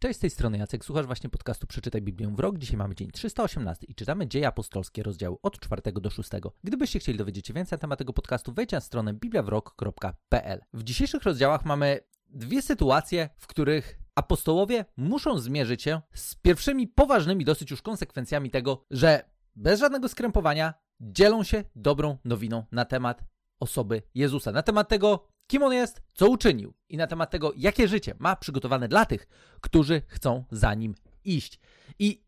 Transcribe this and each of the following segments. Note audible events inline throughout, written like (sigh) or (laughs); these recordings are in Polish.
Cześć, z tej strony Jacek, słuchasz właśnie podcastu Przeczytaj Biblię w rok. Dzisiaj mamy dzień 318 i czytamy Dzieje Apostolskie, rozdział od 4 do 6. Gdybyście chcieli dowiedzieć się więcej na temat tego podcastu, wejdź na stronę bibliawrok.pl. W dzisiejszych rozdziałach mamy dwie sytuacje, w których apostołowie muszą zmierzyć się z pierwszymi poważnymi dosyć już konsekwencjami tego, że bez żadnego skrępowania dzielą się dobrą nowiną na temat osoby Jezusa, na temat tego, kim on jest, co uczynił i na temat tego, jakie życie ma przygotowane dla tych, którzy chcą za nim iść. I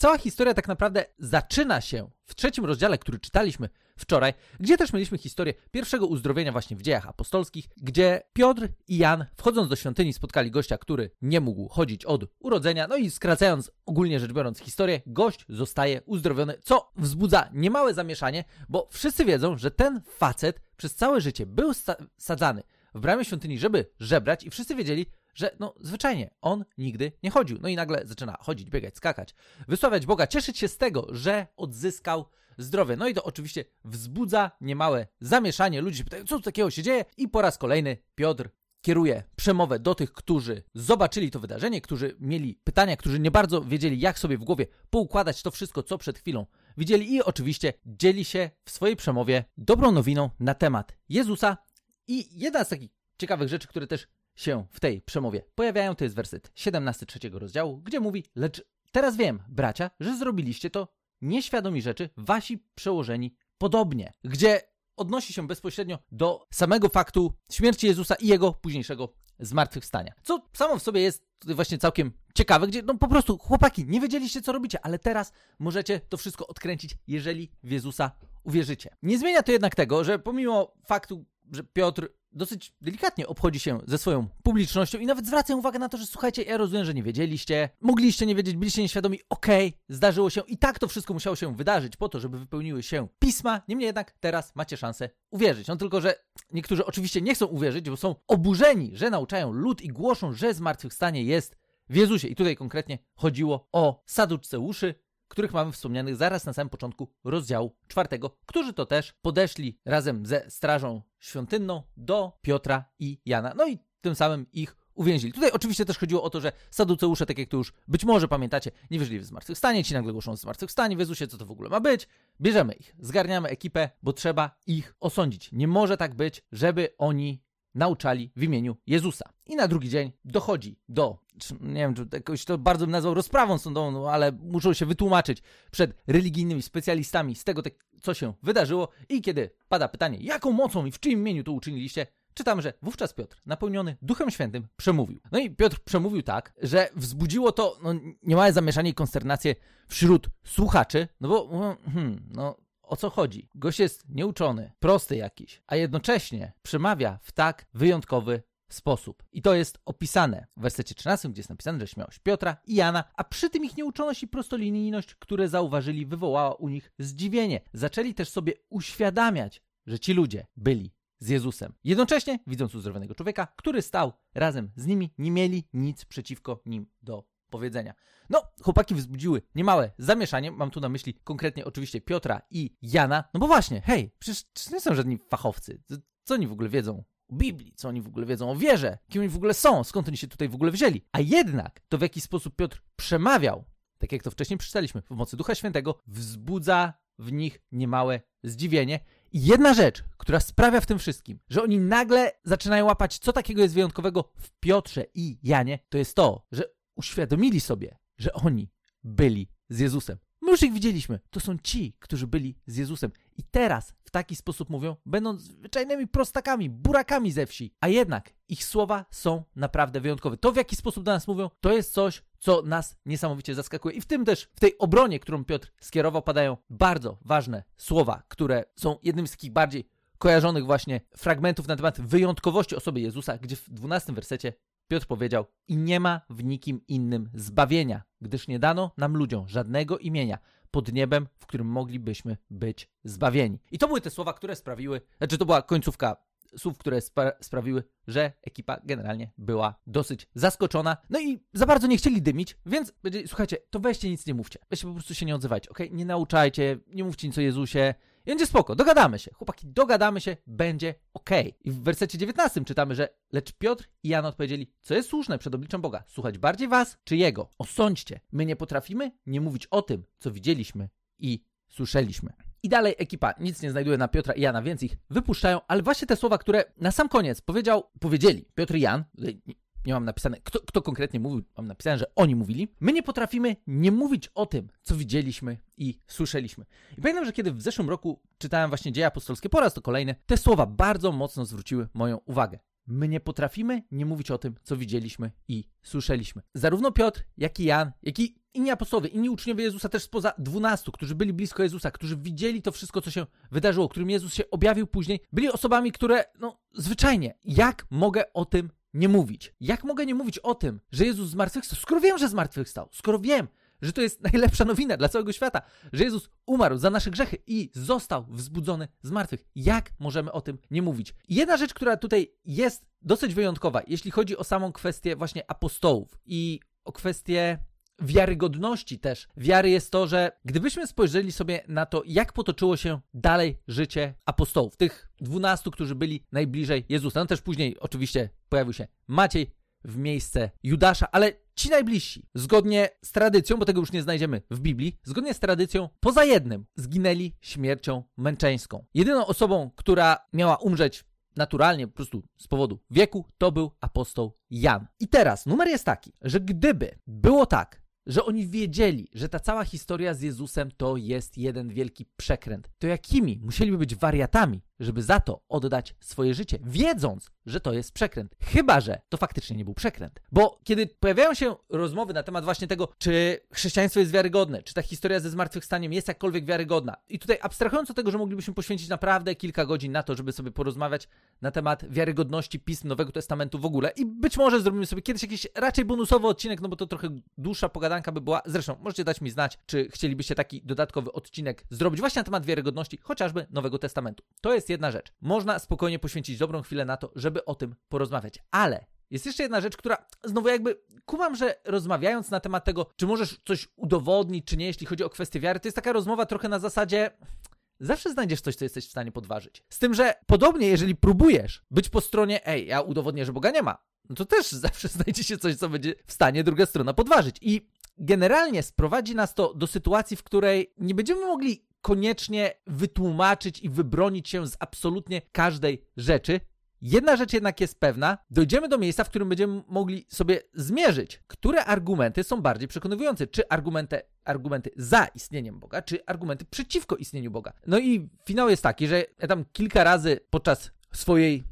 cała historia tak naprawdę zaczyna się w trzecim rozdziale, który czytaliśmy wczoraj, gdzie też mieliśmy historię pierwszego uzdrowienia właśnie w dziejach apostolskich, gdzie Piotr i Jan, wchodząc do świątyni, spotkali gościa, który nie mógł chodzić od urodzenia. No i skracając ogólnie rzecz biorąc historię, gość zostaje uzdrowiony, co wzbudza niemałe zamieszanie, bo wszyscy wiedzą, że ten facet przez całe życie był sadzany w bramie świątyni, żeby żebrać i wszyscy wiedzieli, że no zwyczajnie on nigdy nie chodził. No i nagle zaczyna chodzić, biegać, skakać, wysławiać Boga, cieszyć się z tego, że odzyskał zdrowie. No i to oczywiście wzbudza niemałe zamieszanie. Ludzie się pytają, co takiego się dzieje? I po raz kolejny Piotr kieruje przemowę do tych, którzy zobaczyli to wydarzenie, którzy mieli pytania, którzy nie bardzo wiedzieli, jak sobie w głowie poukładać to wszystko, co przed chwilą widzieli. I oczywiście dzieli się w swojej przemowie dobrą nowiną na temat Jezusa. I jedna z takich ciekawych rzeczy, które też się w tej przemowie pojawiają, to jest werset 17 trzeciego rozdziału, gdzie mówi, lecz teraz wiem, bracia, że zrobiliście to nieświadomi rzeczy, wasi przełożeni podobnie, gdzie odnosi się bezpośrednio do samego faktu śmierci Jezusa i jego późniejszego zmartwychwstania. Co samo w sobie jest właśnie całkiem ciekawe, gdzie no po prostu chłopaki, nie wiedzieliście co robicie, ale teraz możecie to wszystko odkręcić, jeżeli w Jezusa uwierzycie. Nie zmienia to jednak tego, że pomimo faktu, że Piotr dosyć delikatnie obchodzi się ze swoją publicznością i nawet zwraca uwagę na to, że słuchajcie, ja rozumiem, że nie wiedzieliście, mogliście nie wiedzieć, byliście nieświadomi, okej, okay, zdarzyło się i tak to wszystko musiało się wydarzyć po to, żeby wypełniły się pisma, niemniej jednak teraz macie szansę uwierzyć. No tylko, że niektórzy oczywiście nie chcą uwierzyć, bo są oburzeni, że nauczają lud i głoszą, że zmartwychwstanie jest w Jezusie. I tutaj konkretnie chodziło o saduceuszy, których mamy wspomnianych zaraz na samym początku rozdziału czwartego, którzy to też podeszli razem ze strażą świątynną do Piotra i Jana. No i tym samym ich uwięzili. Tutaj oczywiście też chodziło o to, że saduceusze, tak jak to już być może pamiętacie, nie wierzyli w zmartwychwstanie, ci nagle głoszą zmartwychwstanie Jezusie, co to w ogóle ma być. Bierzemy ich, zgarniamy ekipę, bo trzeba ich osądzić. Nie może tak być, żeby oni nauczali w imieniu Jezusa. I na drugi dzień dochodzi do, nie wiem, czy jakoś to bardzo bym nazwał rozprawą sądową, no, ale muszą się wytłumaczyć przed religijnymi specjalistami z tego, co się wydarzyło. I kiedy pada pytanie, jaką mocą i w czyim imieniu to uczyniliście, czytamy, że wówczas Piotr, napełniony Duchem Świętym, przemówił. No i Piotr przemówił tak, że wzbudziło to no, niemałe zamieszanie i konsternację wśród słuchaczy, no bo, hmm, no, o co chodzi. Gość jest nieuczony, prosty jakiś, a jednocześnie przemawia w tak wyjątkowy sposób. I to jest opisane w wersecie 13, gdzie jest napisane, że śmiałość Piotra i Jana, a przy tym ich nieuczoność i prostolinijność, które zauważyli, wywołała u nich zdziwienie. Zaczęli też sobie uświadamiać, że ci ludzie byli z Jezusem. Jednocześnie, widząc uzdrowionego człowieka, który stał razem z nimi, nie mieli nic przeciwko nim do powiedzenia. No, chłopaki wzbudziły niemałe zamieszanie, mam tu na myśli konkretnie oczywiście Piotra i Jana, no bo właśnie, hej, przecież, nie są żadni fachowcy, co oni w ogóle wiedzą Biblii, co oni w ogóle wiedzą o wierze, kim oni w ogóle są, skąd oni się tutaj w ogóle wzięli. A jednak to w jaki sposób Piotr przemawiał, tak jak to wcześniej przeczytaliśmy, w mocy Ducha Świętego, wzbudza w nich niemałe zdziwienie. I jedna rzecz, która sprawia w tym wszystkim, że oni nagle zaczynają łapać, co takiego jest wyjątkowego w Piotrze i Janie, to jest to, że uświadomili sobie, że oni byli z Jezusem. My już ich widzieliśmy. To są ci, którzy byli z Jezusem. I teraz w taki sposób mówią, będąc zwyczajnymi prostakami, burakami ze wsi. A jednak ich słowa są naprawdę wyjątkowe. To, w jaki sposób do nas mówią, to jest coś, co nas niesamowicie zaskakuje. I w tym też, w tej obronie, którą Piotr skierował, padają bardzo ważne słowa, które są jednym z takich bardziej kojarzonych właśnie fragmentów na temat wyjątkowości osoby Jezusa, gdzie w 12 wersecie Piotr powiedział: I nie ma w nikim innym zbawienia, gdyż nie dano nam ludziom żadnego imienia pod niebem, w którym moglibyśmy być zbawieni. I to były te słowa, które sprawiły, znaczy to była końcówka słów, które spra sprawiły, że ekipa generalnie była dosyć zaskoczona. No i za bardzo nie chcieli dymić, więc słuchajcie, to weźcie nic nie mówcie. Weźcie po prostu się nie odzywajcie, ok? Nie nauczajcie, nie mówcie nic o Jezusie, I będzie spoko, dogadamy się. Chłopaki, dogadamy się, będzie. Okay. I w wersecie 19 czytamy, że lecz Piotr i Jan odpowiedzieli, co jest słuszne przed obliczem Boga, słuchać bardziej was czy Jego? Osądźcie. My nie potrafimy nie mówić o tym, co widzieliśmy i słyszeliśmy. I dalej ekipa nic nie znajduje na Piotra i Jana, więc ich wypuszczają, ale właśnie te słowa, które na sam koniec powiedział, powiedzieli Piotr i Jan, nie mam napisane, kto, kto konkretnie mówił, mam napisane, że oni mówili. My nie potrafimy nie mówić o tym, co widzieliśmy i słyszeliśmy. I pamiętam, że kiedy w zeszłym roku czytałem właśnie dzieje apostolskie po raz to kolejny, te słowa bardzo mocno zwróciły moją uwagę. My nie potrafimy nie mówić o tym, co widzieliśmy i słyszeliśmy. Zarówno Piotr, jak i Jan, jak i inni apostołowie, inni uczniowie Jezusa też spoza dwunastu, którzy byli blisko Jezusa, którzy widzieli to wszystko, co się wydarzyło, którym Jezus się objawił później, byli osobami, które, no, zwyczajnie, jak mogę o tym nie mówić? Jak mogę nie mówić o tym, że Jezus zmartwychwstał, skoro wiem, że zmartwychwstał, skoro wiem, że to jest (laughs) najlepsza nowina dla całego świata, że Jezus umarł za nasze grzechy i został wzbudzony z martwych. Jak możemy o tym nie mówić? Jedna rzecz, która tutaj jest dosyć wyjątkowa, jeśli chodzi o samą kwestię właśnie apostołów i o kwestię wiarygodności też wiary jest to, że gdybyśmy spojrzeli sobie na to, jak potoczyło się dalej życie apostołów, tych dwunastu, którzy byli najbliżej Jezusa, no też później oczywiście pojawił się Maciej w miejsce Judasza, ale ci najbliżsi, zgodnie z tradycją, bo tego już nie znajdziemy w Biblii, zgodnie z tradycją, poza jednym, zginęli śmiercią męczeńską. Jedyną osobą, która miała umrzeć naturalnie, po prostu z powodu wieku, to był apostoł Jan. I teraz numer jest taki, że gdyby było tak, że oni wiedzieli, że ta cała historia z Jezusem to jest jeden wielki przekręt, to jakimi? Musieliby być wariatami, żeby za to oddać swoje życie, wiedząc, że to jest przekręt. Chyba, że to faktycznie nie był przekręt. Bo kiedy pojawiają się rozmowy na temat właśnie tego, czy chrześcijaństwo jest wiarygodne, czy ta historia ze zmartwychwstaniem jest jakkolwiek wiarygodna. I tutaj abstrahując od tego, że moglibyśmy poświęcić naprawdę kilka godzin na to, żeby sobie porozmawiać na temat wiarygodności pism Nowego Testamentu w ogóle. I być może zrobimy sobie kiedyś jakiś raczej bonusowy odcinek, no bo to trochę dłuższa pogadanka by była. Zresztą możecie dać mi znać, czy chcielibyście taki dodatkowy odcinek zrobić właśnie na temat wiarygodności chociażby Nowego Testamentu. To jest jedna rzecz. Można spokojnie poświęcić dobrą chwilę na to, żeby o tym porozmawiać. Ale jest jeszcze jedna rzecz, która znowu jakby kumam, że rozmawiając na temat tego, czy możesz coś udowodnić, czy nie, jeśli chodzi o kwestię wiary, to jest taka rozmowa trochę na zasadzie. Zawsze znajdziesz coś, co jesteś w stanie podważyć. Z tym, że podobnie, jeżeli próbujesz być po stronie, ej, ja udowodnię, że Boga nie ma, no to też (laughs) zawsze znajdzie się coś, co będzie w stanie druga strona podważyć. I generalnie sprowadzi nas to do sytuacji, w której nie będziemy mogli koniecznie wytłumaczyć i wybronić się z absolutnie każdej rzeczy. Jedna rzecz jednak jest pewna, dojdziemy do miejsca, w którym będziemy mogli sobie zmierzyć, które argumenty są bardziej przekonywujące. Czy argumenty, argumenty za istnieniem Boga, czy argumenty przeciwko istnieniu Boga. No i finał jest taki, że ja tam kilka razy podczas swojej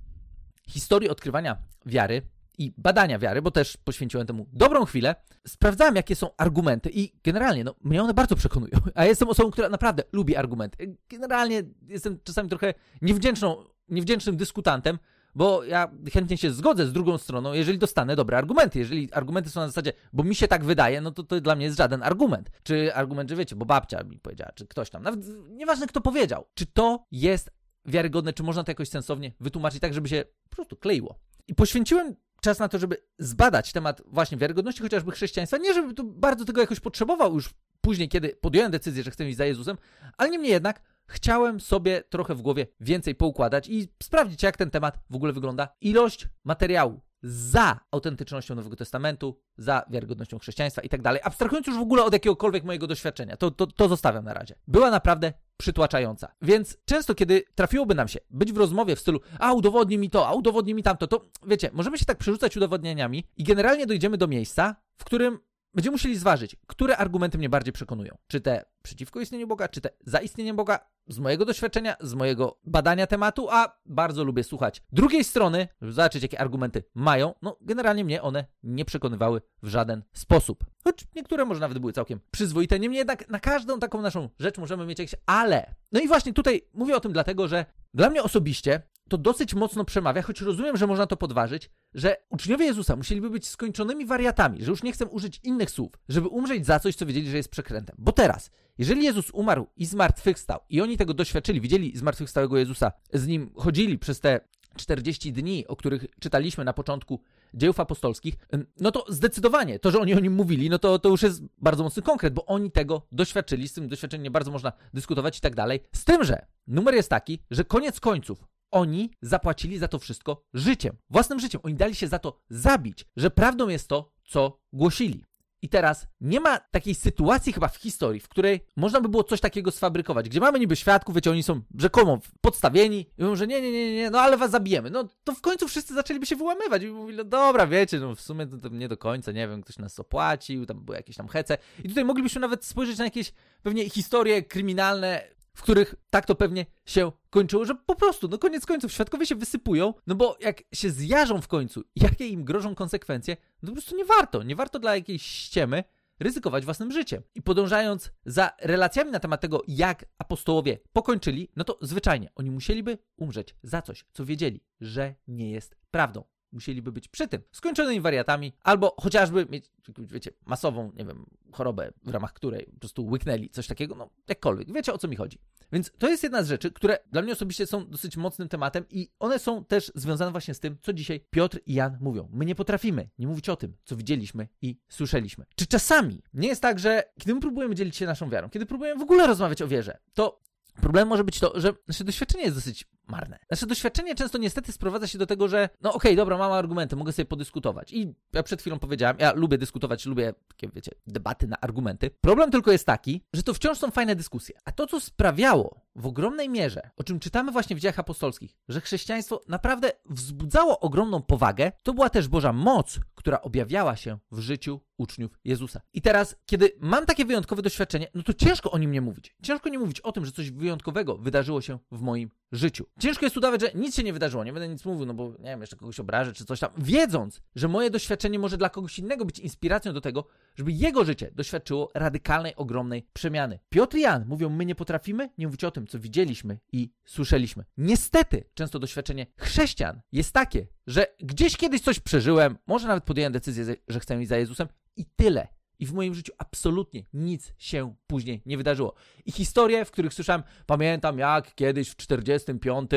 historii odkrywania wiary i badania wiary, bo też poświęciłem temu dobrą chwilę, sprawdzałem, jakie są argumenty i generalnie, no, mnie one bardzo przekonują. A jestem osobą, która naprawdę lubi argumenty. Generalnie jestem czasami trochę niewdzięczną, niewdzięcznym dyskutantem, bo ja chętnie się zgodzę z drugą stroną, jeżeli dostanę dobre argumenty. Jeżeli argumenty są na zasadzie, bo mi się tak wydaje, no to to dla mnie jest żaden argument. Czy argument, że wiecie, bo babcia mi powiedziała, czy ktoś tam, nawet nieważne kto powiedział. Czy to jest wiarygodne, czy można to jakoś sensownie wytłumaczyć tak, żeby się po prostu kleiło. I poświęciłem czas na to, żeby zbadać temat właśnie wiarygodności chociażby chrześcijaństwa. Nie, żeby tu bardzo tego jakoś potrzebował już później, kiedy podjąłem decyzję, że chcę iść za Jezusem, ale niemniej jednak chciałem sobie trochę w głowie więcej poukładać i sprawdzić, jak ten temat w ogóle wygląda. Ilość materiału za autentycznością Nowego Testamentu, za wiarygodnością chrześcijaństwa i tak dalej, abstrahując już w ogóle od jakiegokolwiek mojego doświadczenia, to, to, to zostawiam na razie. Była naprawdę przytłaczająca. Więc często, kiedy trafiłoby nam się być w rozmowie w stylu, a udowodnij mi to, a udowodnij mi tamto, to wiecie, możemy się tak przerzucać udowodnieniami i generalnie dojdziemy do miejsca, w którym będziemy musieli zważyć, które argumenty mnie bardziej przekonują. Czy te przeciwko istnieniu Boga, czy te za istnieniem Boga, z mojego doświadczenia, z mojego badania tematu, a bardzo lubię słuchać drugiej strony, żeby zobaczyć, jakie argumenty mają. No, generalnie mnie one nie przekonywały w żaden sposób. Choć niektóre może nawet były całkiem przyzwoite. Niemniej jednak na każdą taką naszą rzecz możemy mieć jakieś ale. No i właśnie tutaj mówię o tym dlatego, że dla mnie osobiście to dosyć mocno przemawia, choć rozumiem, że można to podważyć, że uczniowie Jezusa musieliby być skończonymi wariatami, że już nie chcę użyć innych słów, żeby umrzeć za coś, co wiedzieli, że jest przekrętem. Bo teraz, jeżeli Jezus umarł i zmartwychwstał i oni tego doświadczyli, widzieli zmartwychwstałego Jezusa, z nim chodzili przez te 40 dni, o których czytaliśmy na początku dziejów apostolskich, no to zdecydowanie to, że oni o nim mówili, no to, to już jest bardzo mocny konkret, bo oni tego doświadczyli, z tym doświadczeniem nie bardzo można dyskutować i tak dalej. Z tym, że numer jest taki, że koniec końców oni zapłacili za to wszystko życiem, własnym życiem. Oni dali się za to zabić, że prawdą jest to, co głosili. I teraz nie ma takiej sytuacji chyba w historii, w której można by było coś takiego sfabrykować, gdzie mamy niby świadków, wiecie, oni są rzekomo podstawieni i mówią, że nie, nie, nie, nie, no ale was zabijemy. No to w końcu wszyscy zaczęliby się wyłamywać i mówili, no dobra, wiecie, no w sumie to, to nie do końca, nie wiem, ktoś nas opłacił, tam były jakieś tam hece. I tutaj moglibyśmy nawet spojrzeć na jakieś pewnie historie kryminalne w których tak to pewnie się kończyło, że po prostu, no koniec końców, świadkowie się wysypują, no bo jak się zjarzą w końcu, jakie im grożą konsekwencje, no po prostu nie warto, nie warto dla jakiejś ściemy ryzykować własnym życiem. I podążając za relacjami na temat tego, jak apostołowie pokończyli, no to zwyczajnie oni musieliby umrzeć za coś, co wiedzieli, że nie jest prawdą musieliby być przy tym skończonymi wariatami, albo chociażby mieć, wiecie, masową, nie wiem, chorobę, w ramach której po prostu łyknęli coś takiego, no jakkolwiek. Wiecie o co mi chodzi. Więc to jest jedna z rzeczy, które dla mnie osobiście są dosyć mocnym tematem i one są też związane właśnie z tym, co dzisiaj Piotr i Jan mówią. My nie potrafimy nie mówić o tym, co widzieliśmy i słyszeliśmy. Czy czasami nie jest tak, że kiedy my próbujemy dzielić się naszą wiarą, kiedy próbujemy w ogóle rozmawiać o wierze, to Problemem może być to, że nasze doświadczenie jest dosyć marne. Nasze doświadczenie często niestety sprowadza się do tego, że no okej, okay, dobra, mam argumenty, mogę sobie podyskutować. I ja przed chwilą powiedziałem, ja lubię dyskutować, lubię takie, wiecie, debaty na argumenty. Problem tylko jest taki, że to wciąż są fajne dyskusje. A to, co sprawiało w ogromnej mierze, o czym czytamy właśnie w dziejach apostolskich, że chrześcijaństwo naprawdę wzbudzało ogromną powagę, to była też Boża moc, która objawiała się w życiu uczniów Jezusa. I teraz, kiedy mam takie wyjątkowe doświadczenie, no to ciężko o nim nie mówić. Ciężko nie mówić o tym, że coś wyjątkowego wydarzyło się w moim życiu. Ciężko jest udawać, że nic się nie wydarzyło, nie będę nic mówił, no bo nie wiem, jeszcze kogoś obrażę czy coś tam, wiedząc, że moje doświadczenie może dla kogoś innego być inspiracją do tego, żeby jego życie doświadczyło radykalnej, ogromnej przemiany. Piotr i Jan mówią, my nie potrafimy nie mówić o tym, co widzieliśmy i słyszeliśmy. Niestety, często doświadczenie chrześcijan jest takie, że gdzieś kiedyś coś przeżyłem, może nawet podjąłem decyzję, że chcę iść za Jezusem i tyle. I w moim życiu absolutnie nic się później nie wydarzyło. I historie, w których słyszałem, pamiętam jak kiedyś w 45,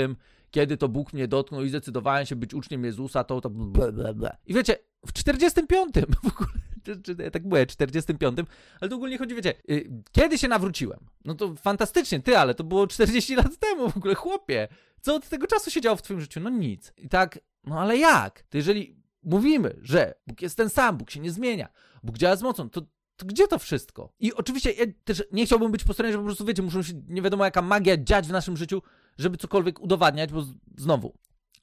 kiedy to Bóg mnie dotknął i zdecydowałem się być uczniem Jezusa, to to ble, ble. I wiecie, w 45 w ogóle, czy, czy, tak byłem, 45, ale to ogólnie chodzi, wiecie, y, kiedy się nawróciłem? No to fantastycznie, ty, ale to było 40 lat temu w ogóle, chłopie. Co od tego czasu się działo w twoim życiu? No nic. I tak, no ale jak? To jeżeli mówimy, że Bóg jest ten sam, Bóg się nie zmienia, Bóg działa z mocą, to gdzie to wszystko? I oczywiście ja też nie chciałbym być po stronie, że po prostu, wiecie, muszą się nie wiadomo jaka magia dziać w naszym życiu, żeby cokolwiek udowadniać, bo znowu,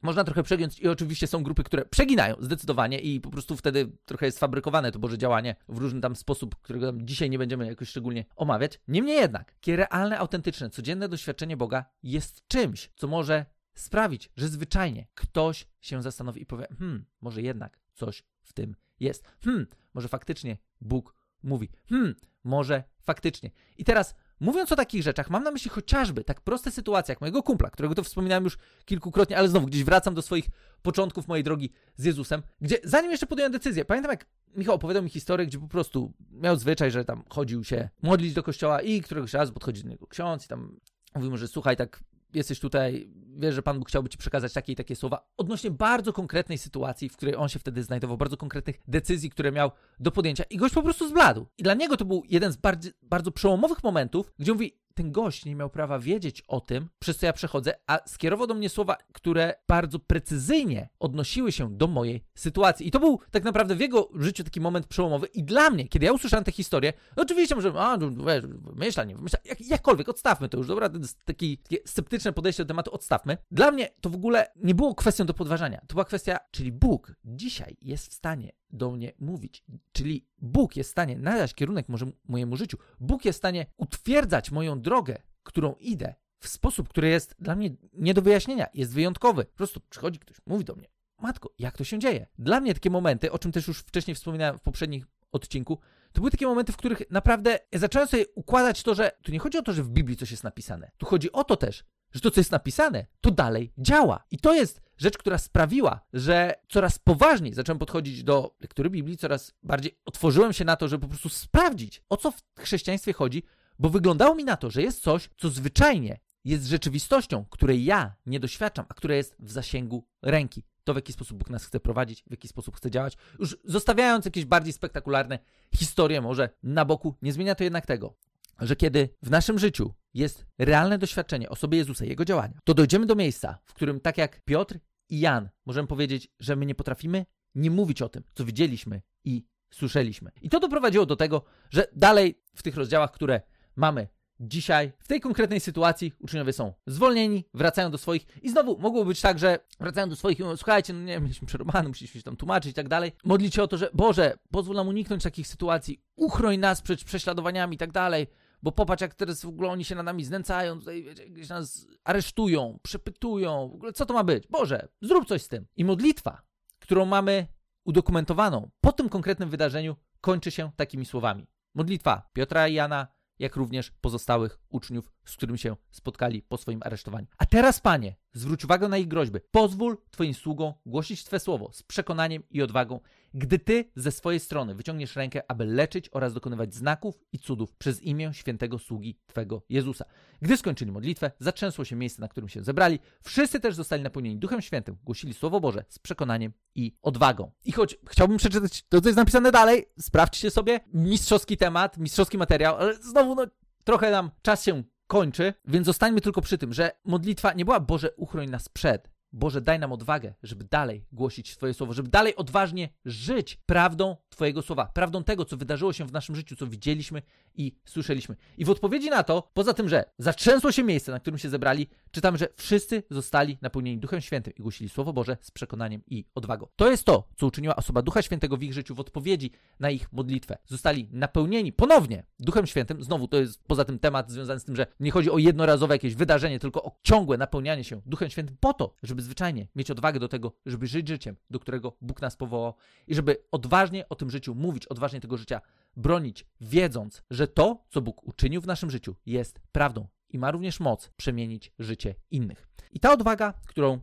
można trochę przegiąć i oczywiście są grupy, które przeginają zdecydowanie i po prostu wtedy trochę jest fabrykowane to Boże działanie w różny tam sposób, którego dzisiaj nie będziemy jakoś szczególnie omawiać. Niemniej jednak, takie realne, autentyczne, codzienne doświadczenie Boga jest czymś, co może sprawić, że zwyczajnie ktoś się zastanowi i powie, hmm, może jednak coś w tym jest. Hmm, może faktycznie Bóg mówi. Hmm, może faktycznie. I teraz Mówiąc o takich rzeczach, mam na myśli chociażby tak proste sytuacje jak mojego kumpla, którego to wspominałem już kilkukrotnie, ale znowu gdzieś wracam do swoich początków mojej drogi z Jezusem, gdzie zanim jeszcze podjąłem decyzję, pamiętam jak Michał opowiadał mi historię, gdzie po prostu miał zwyczaj, że tam chodził się modlić do kościoła i któregoś razu podchodzi do niego ksiądz i tam mówił mu, że słuchaj, tak jesteś tutaj, wiesz, że Pan Bóg chciałby Ci przekazać takie i takie słowa odnośnie bardzo konkretnej sytuacji, w której on się wtedy znajdował, bardzo konkretnych decyzji, które miał do podjęcia i gość po prostu zbladł. I dla niego to był jeden z bardzo, bardzo przełomowych momentów, gdzie mówi, ten gość nie miał prawa wiedzieć o tym, przez co ja przechodzę, a skierował do mnie słowa, które bardzo precyzyjnie odnosiły się do mojej sytuacji. I to był tak naprawdę w jego życiu taki moment przełomowy. I dla mnie, kiedy ja usłyszałem tę historię, no oczywiście może, a, no, wiesz, myśla, nie myśla, jak, jakkolwiek, odstawmy to już, dobra, to jest taki, takie sceptyczne podejście do tematu, odstawmy. Dla mnie to w ogóle nie było kwestią do podważania. To była kwestia, czyli Bóg dzisiaj jest w stanie do mnie mówić. Czyli Bóg jest w stanie nadać kierunek mojemu życiu. Bóg jest w stanie utwierdzać moją drogę, którą idę, w sposób, który jest dla mnie nie do wyjaśnienia, jest wyjątkowy. Po prostu przychodzi ktoś, mówi do mnie, matko, jak to się dzieje? Dla mnie takie momenty, o czym też już wcześniej wspominałem w poprzednich odcinku, to były takie momenty, w których naprawdę zacząłem sobie układać to, że tu nie chodzi o to, że w Biblii coś jest napisane. Tu chodzi o to też, że to, co jest napisane, to dalej działa. I to jest rzecz, która sprawiła, że coraz poważniej zacząłem podchodzić do lektury Biblii, coraz bardziej otworzyłem się na to, żeby po prostu sprawdzić, o co w chrześcijaństwie chodzi, bo wyglądało mi na to, że jest coś, co zwyczajnie jest rzeczywistością, której ja nie doświadczam, a która jest w zasięgu ręki. to w jaki sposób Bóg nas chce prowadzić, w jaki sposób chce działać, już zostawiając jakieś bardziej spektakularne historie może na boku, nie zmienia to jednak tego, że kiedy w naszym życiu jest realne doświadczenie osoby Jezusa, Jego działania, to dojdziemy do miejsca, w którym tak jak Piotr i Jan możemy powiedzieć, że my nie potrafimy nie mówić o tym, co widzieliśmy i słyszeliśmy. I to doprowadziło do tego, że dalej w tych rozdziałach, które mamy dzisiaj, w tej konkretnej sytuacji, uczniowie są zwolnieni, wracają do swoich i znowu mogło być tak, że wracają do swoich i mówią, słuchajcie, no nie, mieliśmy przerobany, musieliśmy się tam tłumaczyć i tak dalej. Modlić o to, że Boże, pozwól nam uniknąć takich sytuacji, uchroń nas przed prześladowaniami i tak dalej, bo popatrz, jak teraz w ogóle oni się nad nami znęcają, tutaj wiecie, gdzieś nas aresztują, przepytują, w ogóle co to ma być? Boże, zrób coś z tym. I modlitwa, którą mamy udokumentowaną po tym konkretnym wydarzeniu, kończy się takimi słowami. Modlitwa Piotra i Jana, jak również pozostałych uczniów, z którymi się spotkali po swoim aresztowaniu. A teraz, Panie, zwróć uwagę na ich groźby. Pozwól Twoim sługom głosić Twe słowo z przekonaniem i odwagą, gdy Ty ze swojej strony wyciągniesz rękę, aby leczyć oraz dokonywać znaków i cudów przez imię świętego sługi Twego Jezusa. Gdy skończyli modlitwę, zatrzęsło się miejsce, na którym się zebrali. Wszyscy też zostali napełnieni Duchem Świętym, głosili Słowo Boże z przekonaniem i odwagą. I choć chciałbym przeczytać to, co jest napisane dalej, sprawdźcie sobie mistrzowski temat, mistrzowski materiał, ale znowu, no, trochę nam czas się kończy, więc zostańmy tylko przy tym, że modlitwa nie była Boże uchroń nas przed, Boże, daj nam odwagę, żeby dalej głosić Twoje słowo, żeby dalej odważnie żyć prawdą Twojego słowa, prawdą tego, co wydarzyło się w naszym życiu, co widzieliśmy i słyszeliśmy. I w odpowiedzi na to, poza tym, że zatrzęsło się miejsce, na którym się zebrali, czytamy, że wszyscy zostali napełnieni Duchem Świętym i głosili Słowo Boże z przekonaniem i odwagą. To jest to, co uczyniła osoba Ducha Świętego w ich życiu w odpowiedzi na ich modlitwę. Zostali napełnieni ponownie Duchem Świętym. Znowu to jest poza tym temat związany z tym, że nie chodzi o jednorazowe jakieś wydarzenie, tylko o ciągłe napełnianie się Duchem Świętym po to, żeby zwyczajnie mieć odwagę do tego, żeby żyć życiem, do którego Bóg nas powołał i żeby odważnie o tym życiu mówić, odważnie tego życia bronić, wiedząc, że to, co Bóg uczynił w naszym życiu, jest prawdą i ma również moc przemienić życie innych. I ta odwaga, którą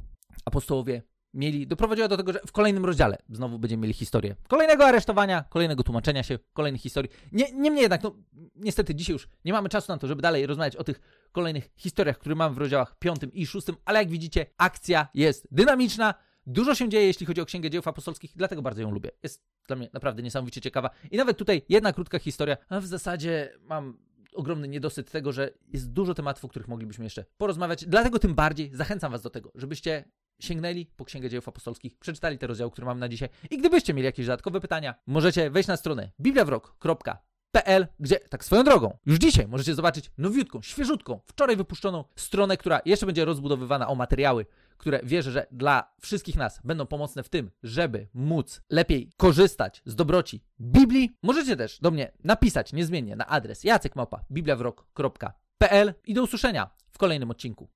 apostołowie mieli, doprowadziła do tego, że w kolejnym rozdziale znowu będziemy mieli historię kolejnego aresztowania, kolejnego tłumaczenia się, kolejnych historii. Nie, niemniej jednak, no niestety dzisiaj już nie mamy czasu na to, żeby dalej rozmawiać o tych kolejnych historiach, które mamy w rozdziałach 5 i 6, ale jak widzicie, akcja jest dynamiczna, Dużo się dzieje, jeśli chodzi o Księgę Dzieł Apostolskich, dlatego bardzo ją lubię. Jest dla mnie naprawdę niesamowicie ciekawa. I nawet tutaj jedna krótka historia, a w zasadzie mam ogromny niedosyt tego, że jest dużo tematów, o których moglibyśmy jeszcze porozmawiać. Dlatego tym bardziej zachęcam Was do tego, żebyście sięgnęli po Księgę Dziejów Apostolskich, przeczytali te rozdziały, które mam na dzisiaj. I gdybyście mieli jakieś dodatkowe pytania, możecie wejść na stronę bibliawrok.pl, gdzie, tak swoją drogą, już dzisiaj możecie zobaczyć nowiutką, świeżutką, wczoraj wypuszczoną stronę, która jeszcze będzie rozbudowywana o materiały, które wierzę, że dla wszystkich nas będą pomocne w tym, żeby móc lepiej korzystać z dobroci Biblii. Możecie też do mnie napisać niezmiennie na adres jacekmałpa bibliawrok.pl i do usłyszenia w kolejnym odcinku.